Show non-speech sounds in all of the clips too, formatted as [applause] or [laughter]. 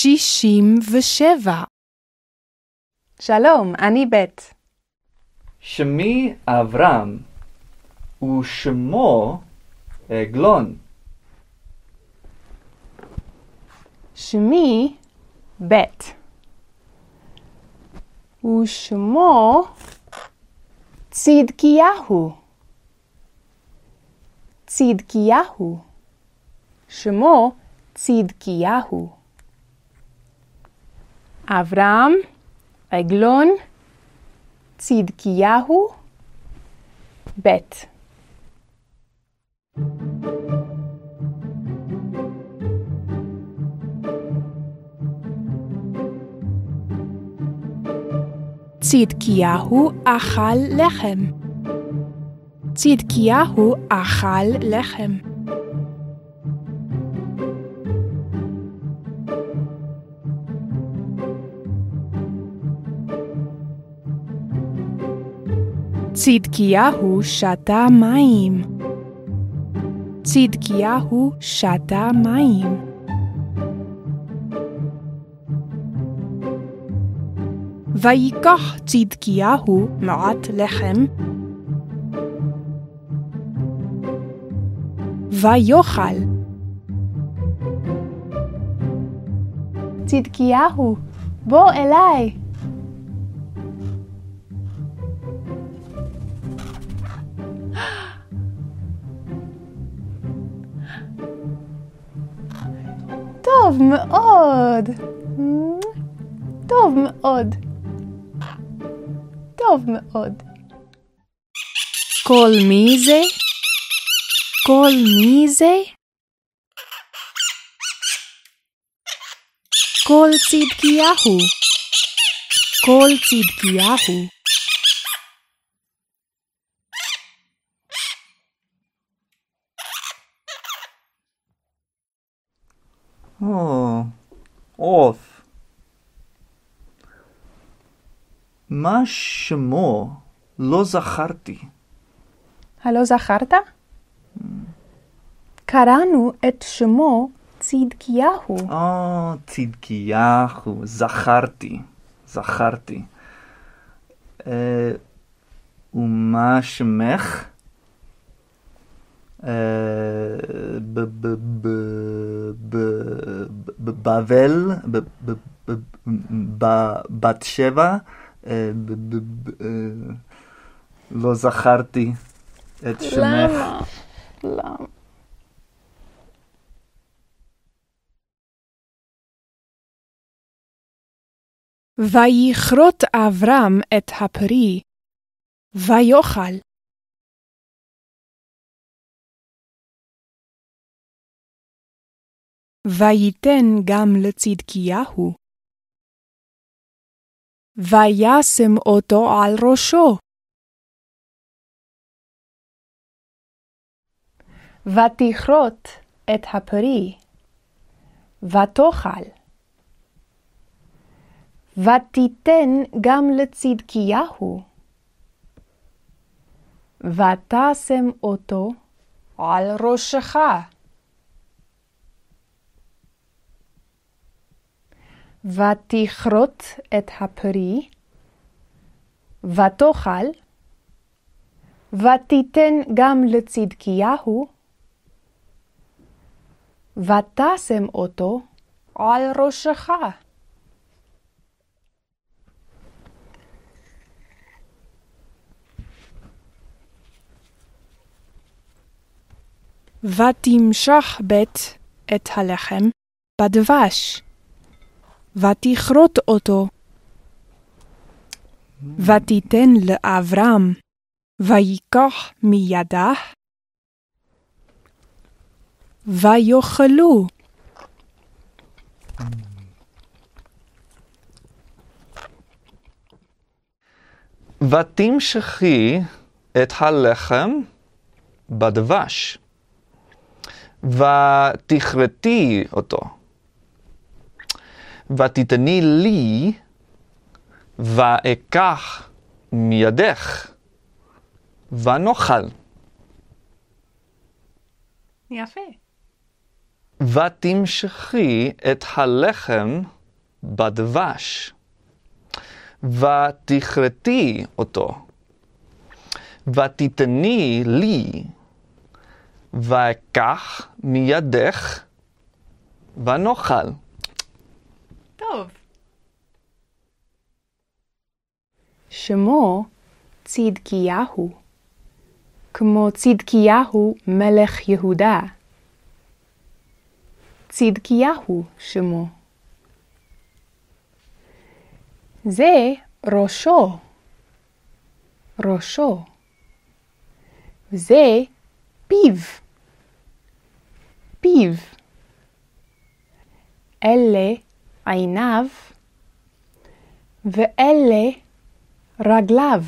שישים ושבע. שלום, אני בית. שמי אברהם, ושמו עגלון. שמי בית. ושמו צדקיהו. צדקיהו. שמו צדקיהו. אברהם, עגלון, צדקיהו, בית. צדקיהו אכל לחם. צדקיהו אכל לחם. צדקיהו שתה מים. צדקיהו שתה מים. ויקח צדקיהו מעט לחם, ויאכל. צדקיהו, בוא אליי. טוב מאוד. טוב מאוד. טוב מאוד. כל מי זה? כל מי זה? כל צדקיהו. כל צדקיהו. או, עוף. מה שמו? לא זכרתי. הלא זכרת? קראנו את שמו צדקיהו. או, צדקיהו, זכרתי, זכרתי. אה, ומה שמך? אה, בבבל, ב- ב- ב- ב- בת שבע, אה, אה, לא זכרתי את שמך. למה? למה? ויכרות אברהם את הפרי, ויאכל. וייתן גם לצדקיהו. וישם אותו על ראשו, ותכרות את הפרי, ותאכל. ותיתן גם לצדקיהו, ותשם אותו על ראשך. ותכרות את הפרי, ותאכל, ותיתן גם לצדקיהו, ותשם אותו על ראשך. ותמשך בית את הלחם בדבש, ותכרות אותו, ותיתן לאברהם, ויקח מידה, ויאכלו. ותמשכי את הלחם בדבש, ותכרתי אותו, ותתני לי, ואקח מידך, ונאכל. יפה. ותמשכי את הלחם בדבש, ותכרתי אותו, ותיתני לי, ואקח מידך, ונאכל. טוב. שמו צדקיהו, כמו צדקיהו מלך יהודה. צדקיהו שמו. זה ראשו, ראשו. וזה פיו, פיו. אלה עיניו, ואלה רגליו,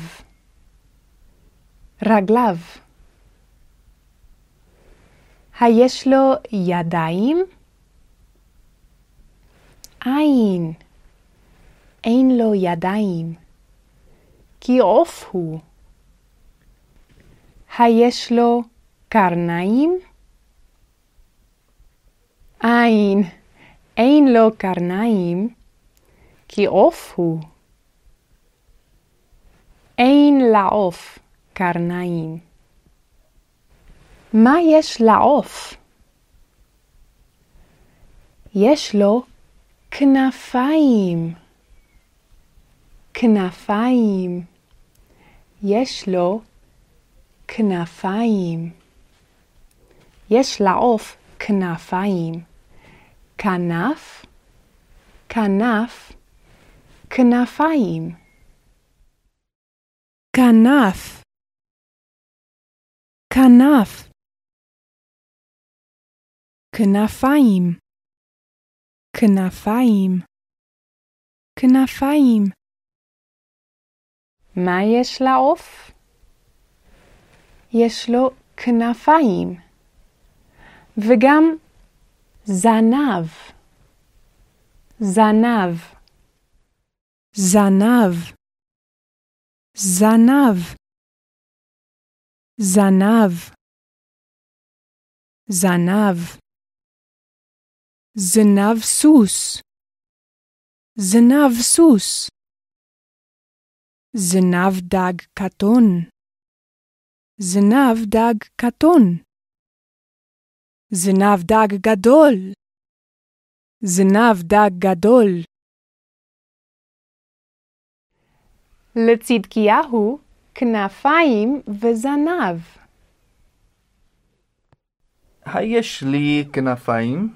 רגליו. היש לו ידיים? אין, אין לו ידיים, כי עוף הוא. היש לו קרניים? אין, אין לו קרניים, כי עוף הוא. אין לעוף קרניים. מה יש לעוף? יש לו כנפיים. כנפיים. יש לו כנפיים. יש לעוף כנפיים. כנף, כנף, כנפיים. כנף, כנף, כנפיים, כנפיים, כנפיים. מה יש לעוף? יש לו כנפיים, וגם זנב, זנב. זנב, זנב, זנב, זנב, זנב סוס, זנב סוס, זנב דג קטון, זנב דג קטון, זנב דג גדול, זנב דג גדול. לצדקיהו כנפיים וזנב. היש לי כנפיים?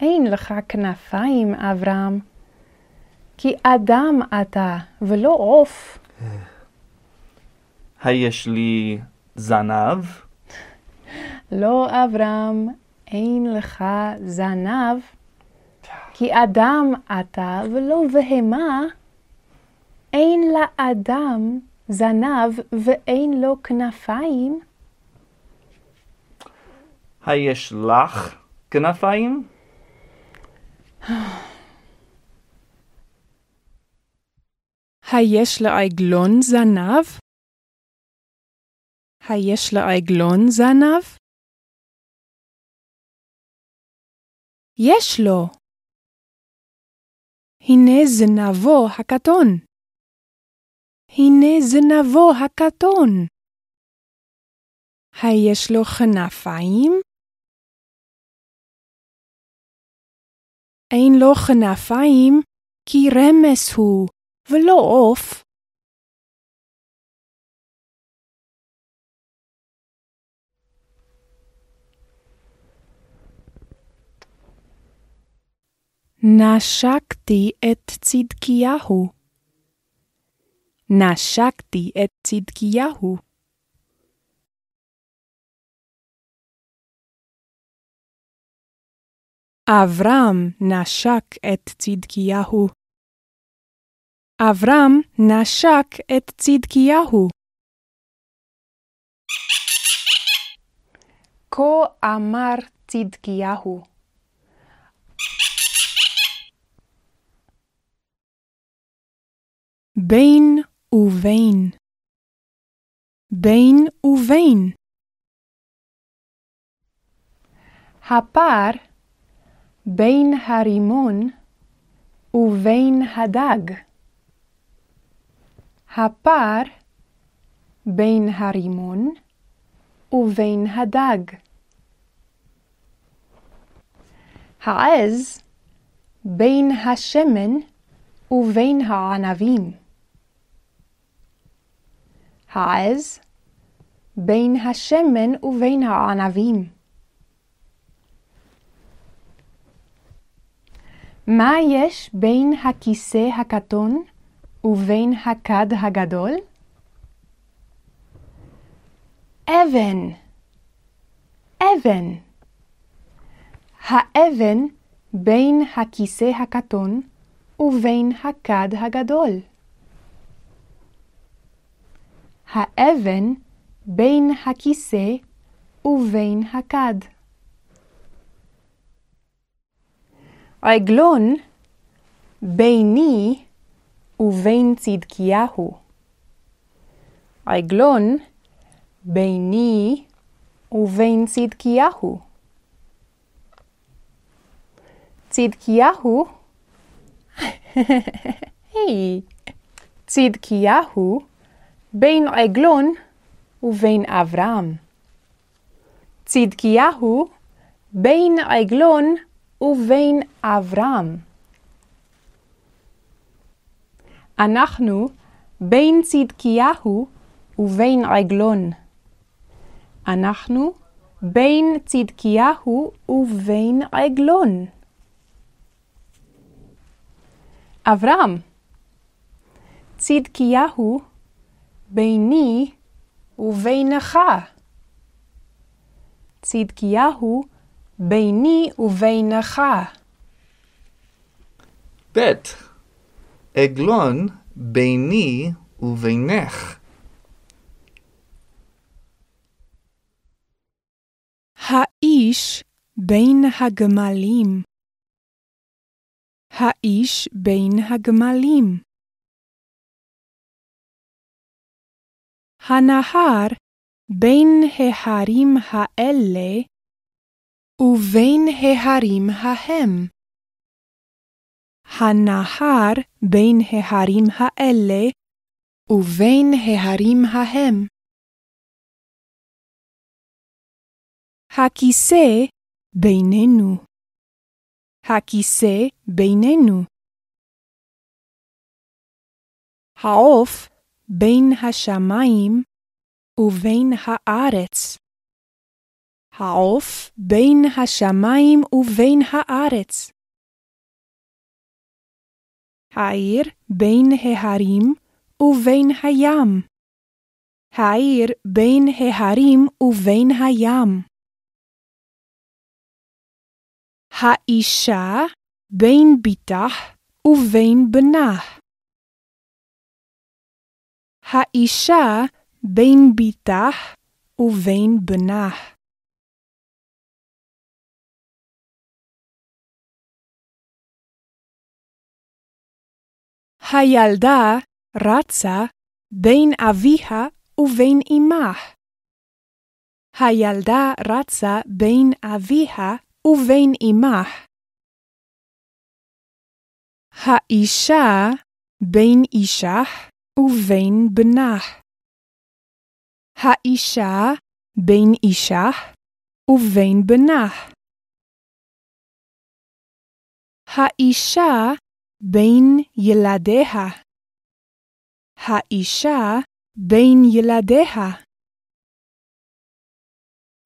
אין לך כנפיים, אברהם, כי אדם אתה ולא עוף. היש לי זנב? לא, אברהם, אין לך זנב, כי אדם אתה ולא בהמה. אין לאדם זנב ואין לו כנפיים. היש לך כנפיים? היש לעגלון זנב? היש לעגלון זנב? יש לו. הנה זנבו הקטון. הנה זנבו הקטון. היש לו כנפיים? אין לו כנפיים, כי רמס הוא, ולא עוף. נשקתי את צדקיהו. נשקתי את צדקיהו. אברהם נשק את צדקיהו. אברהם נשק את צדקיהו. כה אמר צדקיהו. בין ובין. בין ובין. הפער בין הרימון ובין הדג. הפער בין הרימון ובין הדג. העז בין השמן ובין הענבים. העז בין השמן ובין הענבים. מה יש בין הכיסא הקטון ובין הכד הגדול? אבן, אבן. האבן בין הכיסא הקטון ובין הכד הגדול. האבן בין הכיסא ובין הכד. עגלון ביני ובין צדקיהו. עגלון ביני ובין צדקיהו. צדקיהו, [laughs] היי, צדקיהו בין עגלון ובין אברהם. צדקיהו בין עגלון ובין אברהם. אנחנו בין צדקיהו ובין עגלון. אנחנו בין צדקיהו ובין עגלון. אברהם, צדקיהו ביני ובינך. צדקיהו ביני ובינך. ב' עגלון ביני ובינך. האיש בין הגמלים. האיש בין הגמלים. הנהר בין ההרים האלה ובין ההרים ההם. הנהר בין ההרים האלה ובין ההרים ההם. הכיסא בינינו. הכיסא בינינו. העוף בין השמיים ובין הארץ. העוף בין השמיים ובין הארץ. העיר בין ההרים ובין הים. העיר בין ההרים ובין הים. האישה בין בתך ובין בנה. האישה בין בתך ובין בנה. הילדה רצה בין אביה ובין אמה. הילדה רצה בין אביה ובין אמה. האישה בין אישה ובין בנה. האישה בין אישה ובין בנה. האישה בין ילדיה. האישה בין ילדיה.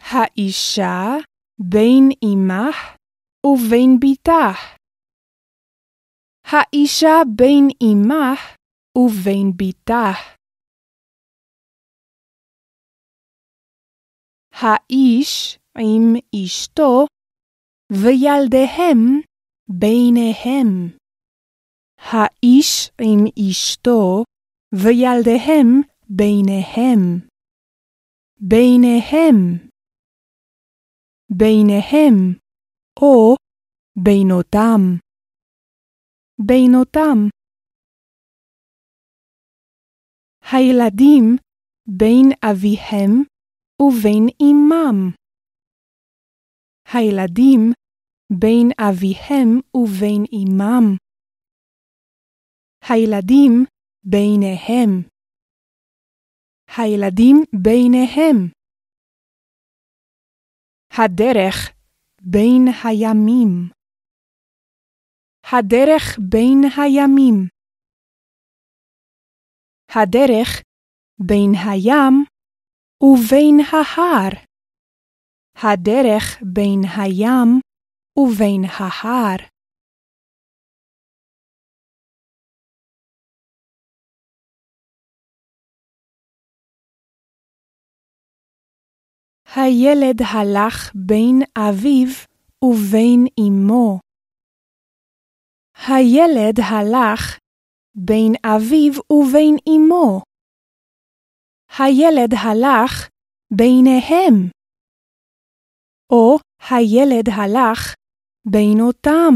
האישה בין אמך ובין בתך. האישה בין אמך ובין בתך. האיש עם אשתו וילדיהם ביניהם. האיש עם אשתו וילדיהם ביניהם. ביניהם. ביניהם, או בינותם. בינותם. הילדים בין אביהם ובין אמם. הילדים בין אביהם ובין אמם. הילדים ביניהם. הילדים ביניהם. הדרך בין הימים. הדרך בין הימים. הדרך בין הים ובין ההר. הדרך בין הים ובין ההר. הילד הלך בין אביו ובין אמו. הילד הלך בין אביו ובין אמו. הילד הלך ביניהם. או הילד הלך בין אותם.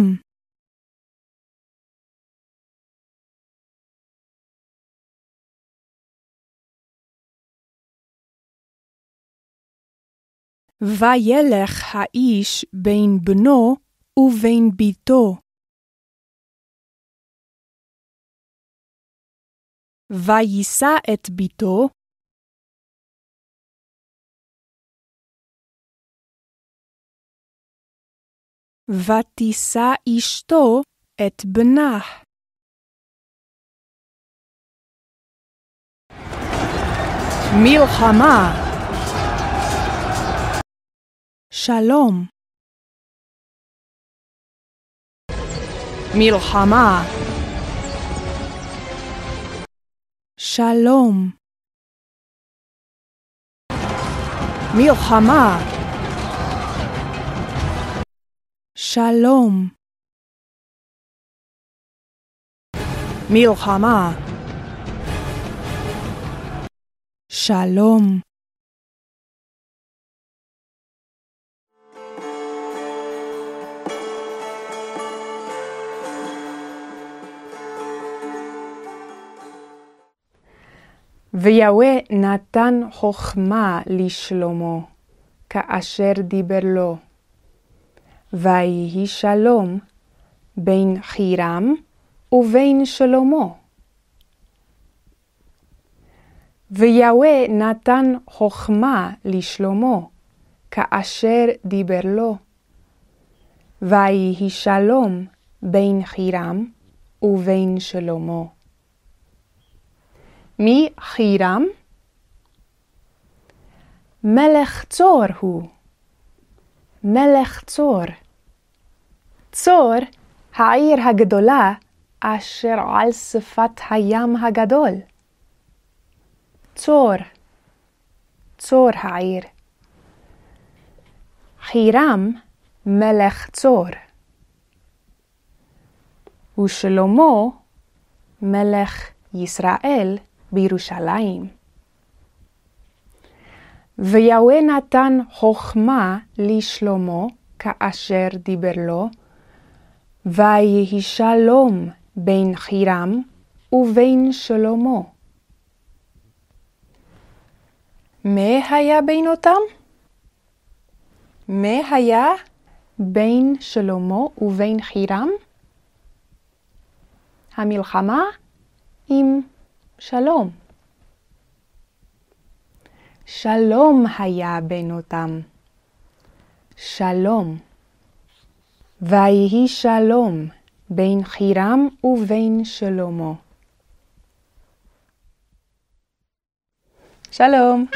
וילך האיש בין בנו ובין ביתו. ויישא את ביתו, ותישא אשתו את בנה. מלחמה. שלום. מלחמה שלום. מלחמה שלום. מלחמה שלום ויהווה נתן חכמה לשלמה, כאשר דיבר לו. ויהי שלום בין חירם ובין שלמה. ויהווה נתן חכמה לשלמה, כאשר דיבר לו. ויהי שלום בין חירם ובין שלמה. מי חירם? מלך צור הוא. מלך צור. צור, העיר הגדולה, אשר על שפת הים הגדול. צור, צור העיר. חירם, מלך צור. ושלמה, מלך ישראל, בירושלים. ויהווה נתן חכמה לשלמה כאשר דיבר לו, ויהי שלום בין חירם ובין שלמה. מה היה בין אותם? מה היה בין שלמה ובין חירם? המלחמה עם שלום. שלום היה בין אותם. שלום. ויהי שלום בין חירם ובין שלמה. שלום.